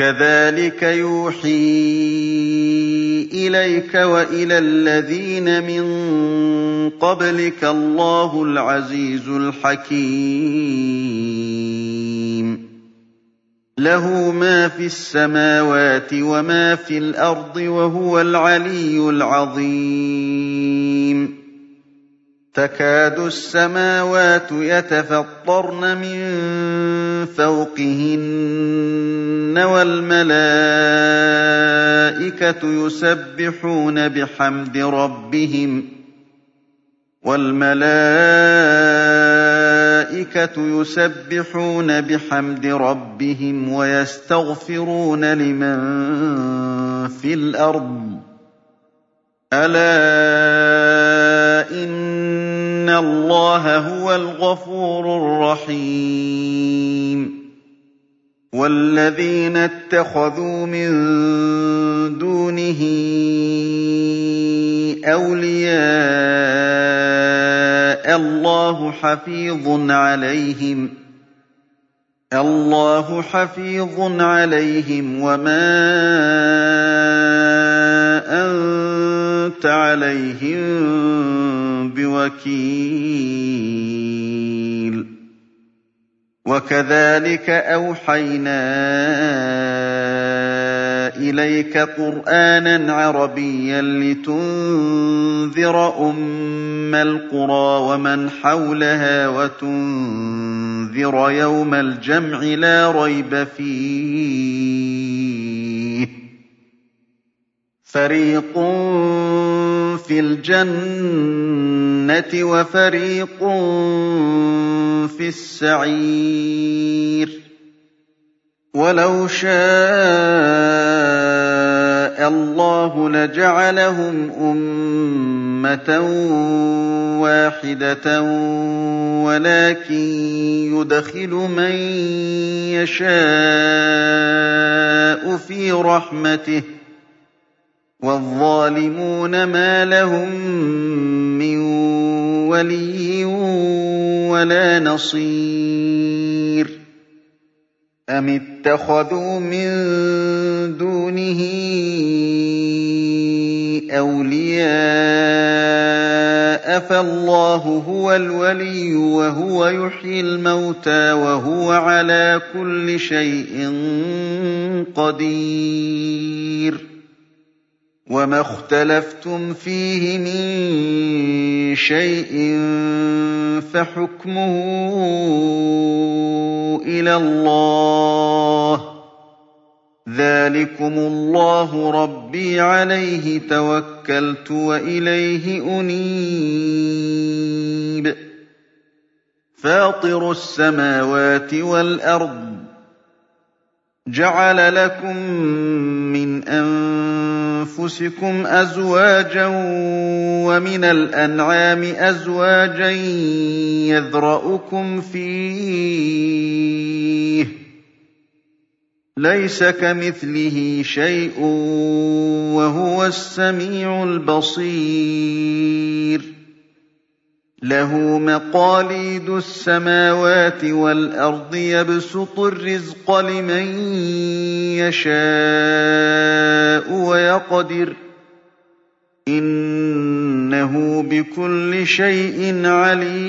كَذَٰلِكَ يُوحِي إِلَيْكَ وَإِلَى الَّذِينَ مِن قَبْلِكَ اللَّهُ الْعَزِيزُ الْحَكِيمُ. لَهُ مَا فِي السَّمَاوَاتِ وَمَا فِي الْأَرْضِ ۖ وَهُوَ الْعَلِيُّ الْعَظِيمُ. تَكَادُ السَّمَاوَاتُ يَتَفَطَّرْنَ مِن فَوْقِهِنَّ ۚ وَالْمَلَائِكَةُ يُسَبِّحُونَ بِحَمْدِ رَبِّهِمْ وَيَسْتَغْفِرُونَ لِمَن فِي الْأَرْضِ ۗ. أَلَا اللَّهَ هُوَ الْغَفُورُ الرَّحِيمُ وَالَّذِينَ اتَّخَذُوا مِن دُونِهِ أَوْلِيَاءَ اللَّهُ حَفِيظٌ عَلَيْهِمْ وَمَا أَنتَ عَلَيْهِم بِوَكِيلٍ. وَكَذَٰلِكَ أَوْحَيْنَا إِلَيْكَ قُرْآنًا عَرَبِيًّا لِّتُنذِرَ أُمَّ الْقُرَىٰ وَمَنْ حَوْلَهَا وَتُنذِرَ يَوْمَ الْجَمْعِ لَا رَيْبَ فِيهِ ۚ. فَرِيقٌ فِي الْجَنَّةِ وَفَرِيقٌ فِي السَّعِيرِ وَلَوْ شَاءَ اللَّهُ لَجَعَلَهُمْ أُمَّةً وَاحِدَةً وَلَٰكِن يُدْخِلُ مَن يَشَاءُ فِي رَحْمَتِهِ ۚ وَالظَّالِمُونَ مَا لَهُم مِّن وَلِيٍّ وَلَا نَصِيرٍ أَمِ اتَّخَذُوا مِن دُونِهِ أَوْلِيَاءَ فَاللَّهُ هُوَ الْوَلِيُّ وَهُوَ يُحْيِي الْمَوْتَىٰ وَهُوَ عَلَىٰ كُلِّ شَيْءٍ قَدِيرٌ وَمَا اخْتَلَفْتُمْ فِيهِ مِن شَيْءٍ فَحُكْمُهُ إِلَى اللَّهِ ۚ. ذَٰلِكُمُ اللَّهُ رَبِّي عَلَيْهِ تَوَكَّلْتُ وَإِلَيْهِ أُنِيبُ. فَاطِرُ السَّمَاوَاتِ وَالْأَرْضِ ۚ جَعَلَ لَكُم مِّنْ أَنفُسِكُمْ أَزْوَاجًا وَمِنَ الْأَنْعَامِ أَزْوَاجًا يَذْرَؤُكُمْ فِيهِ ۚ. لَيْسَ كَمِثْلِهِ شَيْءٌ ۖ وَهُوَ السَّمِيعُ الْبَصِيرُ. لَهُ مَقَالِيدُ السَّمَاوَاتِ وَالْأَرْضِ ۖ يَبْسُطُ الرِّزْقَ لِمَن يَشَاءُ وَيَقْدِرُ ۚ. إِنَّهُ بِكُلِّ شَيْءٍ عَلِيمٌ.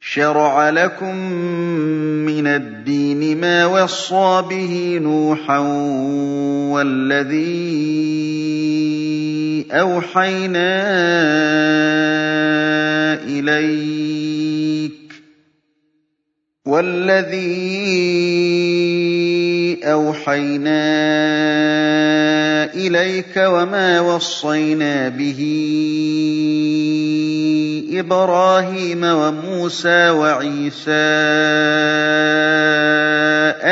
شَرَعَ لَكُم مِّنَ الدِّينِ مَا وَصَّىٰ بِهِ نُوحًا وَالَّذِي أَوْحَيْنَا أَوْحَيْنَا إِلَيْكَ وَمَا وَصَّيْنَا بِهِ إِبْرَاهِيمَ وَمُوسَىٰ وَعِيسَىٰ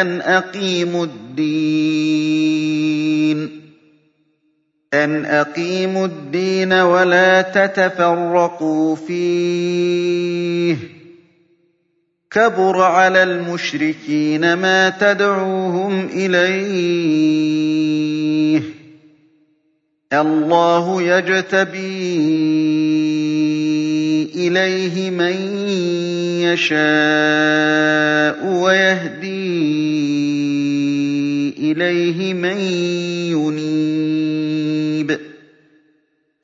أَنْ أَقِيمُوا الدِّينَ. أَنْ أَقِيمُوا الدِّينَ وَلَا تَتَفَرَّقُوا فِيهِ ۚ كَبُرَ عَلَى الْمُشْرِكِينَ مَا تَدْعُوهُمْ إِلَيْهِ ۚ اللَّهُ يَجْتَبِي إِلَيْهِ مَن يَشَاءُ وَيَهْدِي إِلَيْهِ مَن يُنِيبُ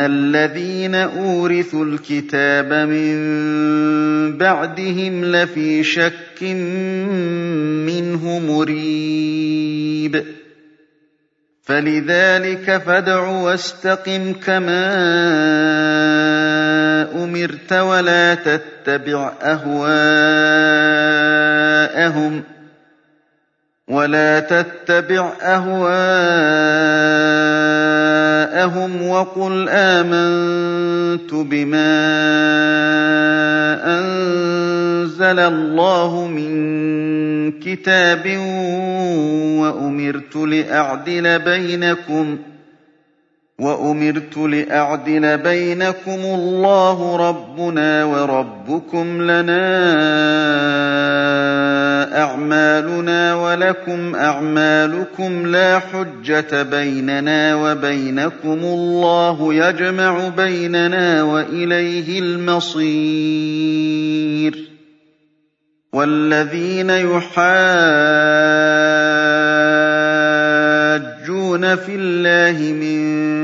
الَّذِينَ أُورِثُوا الْكِتَابَ مِن بَعْدِهِمْ لَفِي شَكٍّ مِّنْهُ مُرِيبٍ فَلِذَٰلِكَ فَادْعُ وَاسْتَقِمْ كَمَا أُمِرْتَ وَلَا تَتَّبِعْ أَهْوَاءَهُمْ وَلَا تَتَّبِعْ أَهْوَاءَهُمْ وَقُلْ آمَنتُ بِمَا أَنزَلَ اللَّهُ مِن كِتَابٍ وَأُمِرْتُ لِأَعْدِلَ بَيْنَكُمُ اللَّهُ رَبُّنَا وَرَبُّكُمْ لَنَا أَعْمَالُنَا وَلَكُمْ أَعْمَالُكُمْ لَا حُجَّةَ بَيْنَنَا وَبَيْنَكُمُ ۖ اللَّهُ يَجْمَعُ بَيْنَنَا وَإِلَيْهِ الْمَصِيرُ وَالَّذِينَ يُحَاجُّونَ فِي اللَّهِ مِن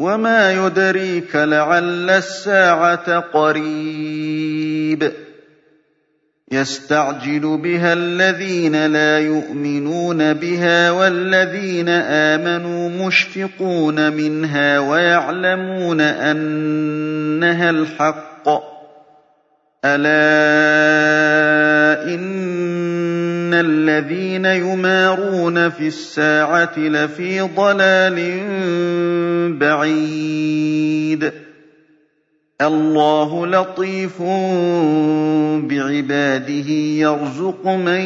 وَمَا يُدْرِيكَ لَعَلَّ السَّاعَةَ قَرِيبٌ يَسْتَعْجِلُ بِهَا الَّذِينَ لَا يُؤْمِنُونَ بِهَا وَالَّذِينَ آمَنُوا مُشْفِقُونَ مِنْهَا وَيَعْلَمُونَ أَنَّهَا الْحَقُّ ۗ أَلَا إِنَّ الَّذِينَ يُمَارُونَ فِي السَّاعَةِ لَفِي ضَلَالٍ بَعِيدٍ. اللَّهُ لَطِيفٌ بِعِبَادِهِ يَرْزُقُ مَن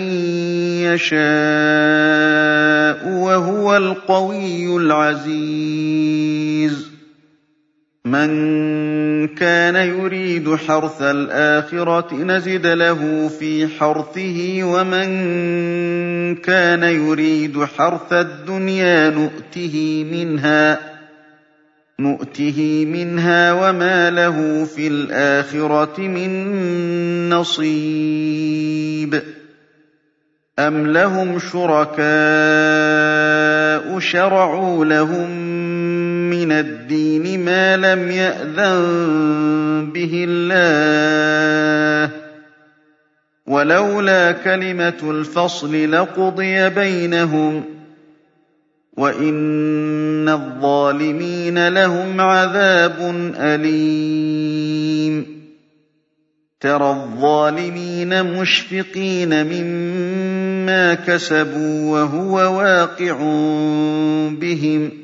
يَشَاءُ ۖ وَهُوَ الْقَوِيُّ الْعَزِيزُ. مَن كَانَ يُرِيدُ حَرْثَ الْآخِرَةِ نَزِدْ لَهُ فِي حَرْثِهِ ۖ وَمَن كَانَ يُرِيدُ حَرْثَ الدُّنْيَا نُؤْتِهِ مِنْهَا وَمَا لَهُ فِي الْآخِرَةِ مِن نَّصِيبٍ. أَمْ لَهُمْ شُرَكَاءُ شَرَعُوا لَهُم مِّنَ الدِّينِ مَا لَمْ يَأْذَن بِهِ اللَّهُ ۚ. وَلَوْلَا كَلِمَةُ الْفَصْلِ لَقُضِيَ بَيْنَهُمْ ۗ. وَإِنَّ الظَّالِمِينَ لَهُمْ عَذَابٌ أَلِيمٌ. تَرَى الظَّالِمِينَ مُشْفِقِينَ مِمَّا كَسَبُوا وَهُوَ وَاقِعٌ بِهِمْ ۗ.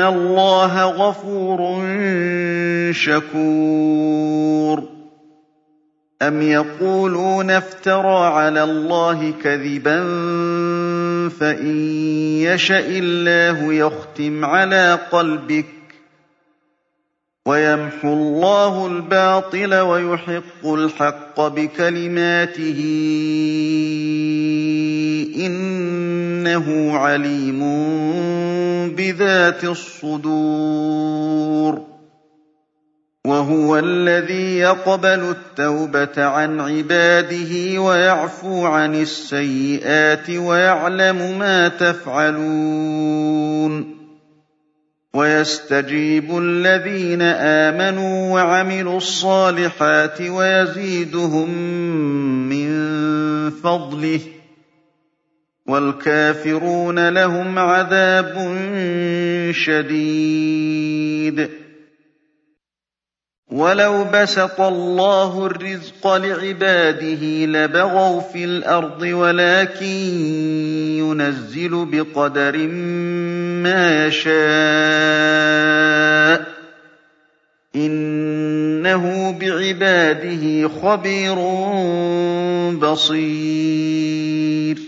اللَّهَ غَفُورٌ شَكُورٌ أَمْ يَقُولُونَ افْتَرَىٰ عَلَى اللَّهِ كَذِبًا فَإِن يَشَإِ اللَّهُ يَخْتِمْ عَلَىٰ قَلْبِكَ وَيَمْحُ اللَّهُ الْبَاطِلَ وَيُحِقُّ الْحَقَّ بِكَلِمَاتِهِ ۚ إِنَّهُ عَلِيمٌ بِذَاتِ الصُّدُورِ. وَهُوَ الَّذِي يَقْبَلُ التَّوْبَةَ عَنْ عِبَادِهِ وَيَعْفُو عَنِ السَّيِّئَاتِ وَيَعْلَمُ مَا تَفْعَلُونَ. وَيَسْتَجِيبُ الَّذِينَ آمَنُوا وَعَمِلُوا الصَّالِحَاتِ وَيَزِيدُهُم مِّن فَضْلِهِ ۚ. وَالْكَافِرُونَ لَهُمْ عَذَابٌ شَدِيدٌ. وَلَوْ بَسَطَ اللَّهُ الرِّزْقَ لِعِبَادِهِ لَبَغَوْا فِي الْأَرْضِ وَلَٰكِن يُنَزِّلُ بِقَدَرٍ مَّا يَشَاءُ ۚ. إِنَّهُ بِعِبَادِهِ خَبِيرٌ بَصِيرٌ.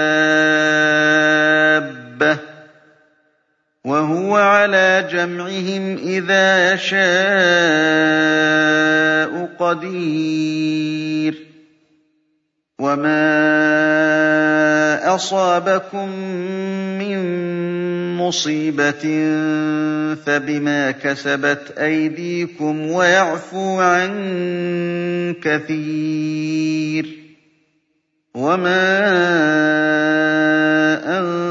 وَهُوَ عَلَىٰ جَمْعِهِمْ إِذَا يَشَاءُ قَدِيرٌ. وَمَا أَصَابَكُم مِّن مُّصِيبَةٍ فَبِمَا كَسَبَتْ أَيْدِيكُمْ وَيَعْفُو عَن كَثِيرٍ. وَمَا أَنتُم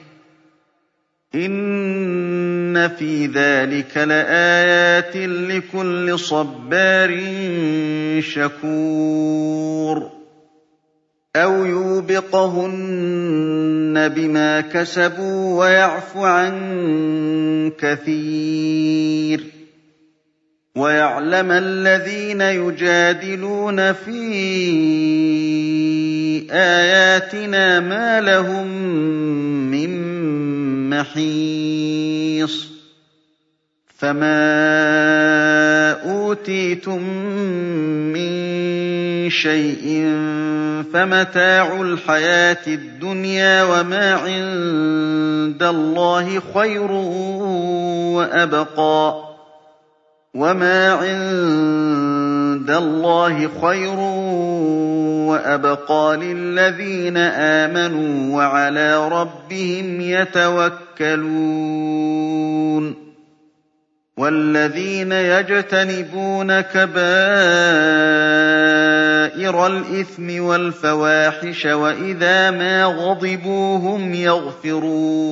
إِنَّ فِي ذَٰلِكَ لَآيَاتٍ لِّكُلِّ صَبَّارٍ شَكُورٍ أَوْ يُوبِقْهُنَّ بِمَا كَسَبُوا وَيَعْفُ عَن كَثِيرٍ وَيَعْلَمَ الَّذِينَ يُجَادِلُونَ فِي آيَاتِنَا مَا لَهُم مِّن مَّحِيصٍ فَمَا أُوتِيتُم مِّن شَيْءٍ فَمَتَاعُ الْحَيَاةِ الدُّنْيَا ۖ وَمَا عِندَ اللَّهِ خَيْرٌ وَأَبْقَىٰ وَمَا عِندَ اللَّهِ خَيْرٌ وَأَبْقَىٰ لِلَّذِينَ آمَنُوا وَعَلَىٰ رَبِّهِمْ يَتَوَكَّلُونَ وَالَّذِينَ يَجْتَنِبُونَ كَبَائِرَ الْإِثْمِ وَالْفَوَاحِشَ وَإِذَا مَا غَضِبُوا هُمْ يَغْفِرُونَ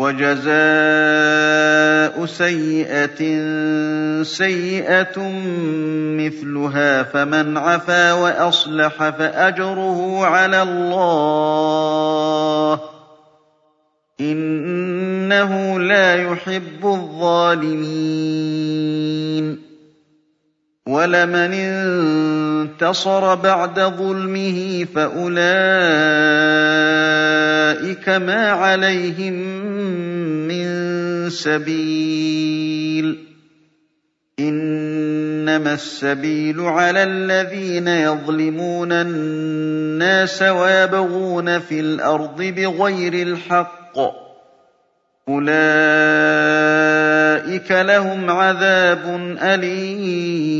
وَجَزَاءُ سَيِّئَةٍ سَيِّئَةٌ مِّثْلُهَا ۖ فَمَنْ عَفَا وَأَصْلَحَ فَأَجْرُهُ عَلَى اللَّهِ ۚ. إِنَّهُ لَا يُحِبُّ الظَّالِمِينَ. وَلَمَنِ انتَصَرَ بَعْدَ ظُلْمِهِ فَأُولَٰئِكَ مَا عَلَيْهِم مِّن سَبِيلٍ ۚ إِنَّمَا السَّبِيلُ عَلَى الَّذِينَ يَظْلِمُونَ النَّاسَ وَيَبْغُونَ فِي الْأَرْضِ بِغَيْرِ الْحَقِّ ۚ. أُولَٰئِكَ لَهُمْ عَذَابٌ أَلِيمٌ.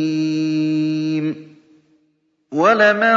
وَلَمَن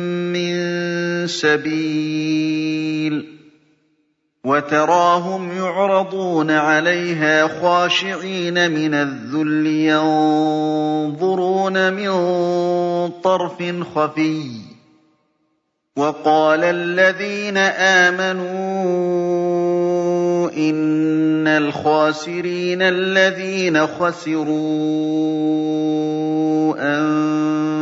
سَبِيلٍ وَتَرَاهُمْ يُعْرَضُونَ عَلَيْهَا خَاشِعِينَ مِنَ الذُّلِّ يَنظُرُونَ مِن طَرْفٍ خَفِيٍّ ۗ وَقَالَ الَّذِينَ آمَنُوا إِنَّ الْخَاسِرِينَ الَّذِينَ خَسِرُوا أَنفُسَهُمْ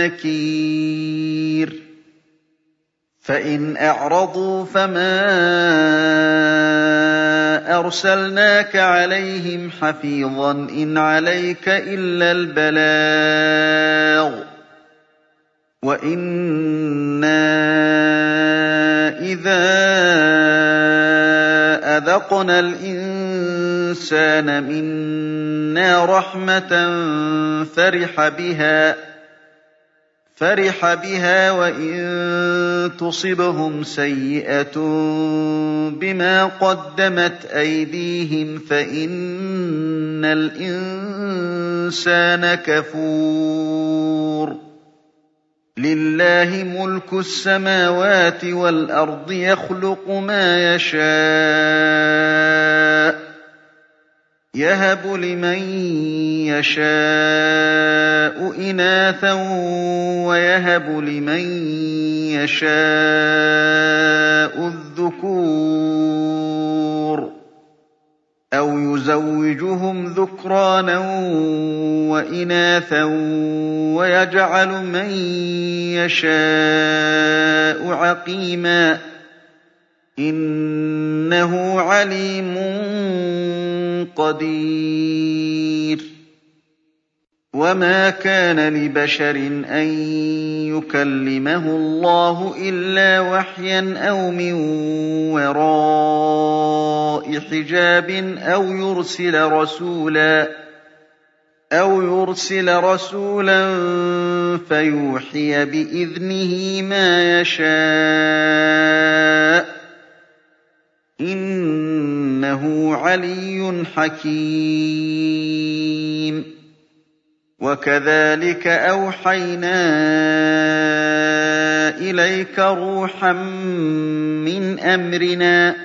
نَّكِيرٍ فَإِنْ أَعْرَضُوا فَمَا أَرْسَلْنَاكَ عَلَيْهِمْ حَفِيظًا ۖ إِنْ عَلَيْكَ إِلَّا الْبَلَاغُ ۗ. وَإِنَّا إِذَا أَذَقْنَا الْإِنسَانَ مِنَّا رَحْمَةً فَرِحَ بِهَا. وَإِن تُصِبْهُمْ سَيِّئَةٌ بِمَا قَدَّمَتْ أَيْدِيهِمْ فَإِنَّ الْإِنسَانَ كَفُورٌ. لِّلَّهِ مُلْكُ السَّمَاوَاتِ وَالْأَرْضِ ۖ يَخْلُقُ مَا يَشَاءُ ۚ. يَهَبُ لِمَن يَشَاءُ إِنَاثًا وَيَهَبُ لِمَن يَشَاءُ الذُّكُورَ ۖ أَوْ يُزَوِّجُهُمْ ذُكْرَانًا وَإِنَاثًا وَيَجْعَلُ مَن يَشَاءُ عَقِيمًا ۚ إِنَّهُ عَلِيمٌ قَدِيرٌ. وَمَا كَانَ لِبَشَرٍ أَن يُكَلِّمَهُ اللَّهُ إِلَّا وَحْيًا أَوْ مِن وَرَاءِ حِجَابٍ أَوْ يُرْسِلَ رَسُولًا أَوْ يُرْسِلَ رَسُولًا فَيُوحِيَ بِإِذْنِهِ مَا يَشَاءُ ۚ إِنَّهُ عَلِيٌّ حَكِيمٌ. وَكَذَٰلِكَ أَوْحَيْنَا إِلَيْكَ رُوحًا مِّنْ أَمْرِنَا ۚ.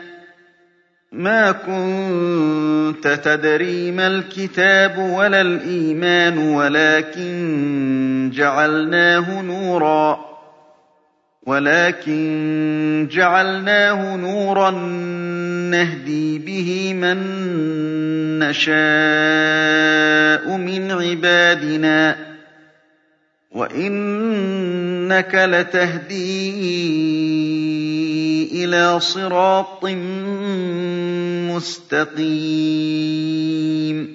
مَا كُنتَ تَدْرِي مَا الْكِتَابُ وَلَا الْإِيمَانُ وَلَٰكِن جَعَلْنَاهُ نُورًا. نَّهْدِي بِهِ مَن نَّشَاءُ مِنْ عِبَادِنَا ۚ. وَإِنَّكَ لَتَهْدِي إِلَىٰ صِرَاطٍ مُّسْتَقِيمٍ.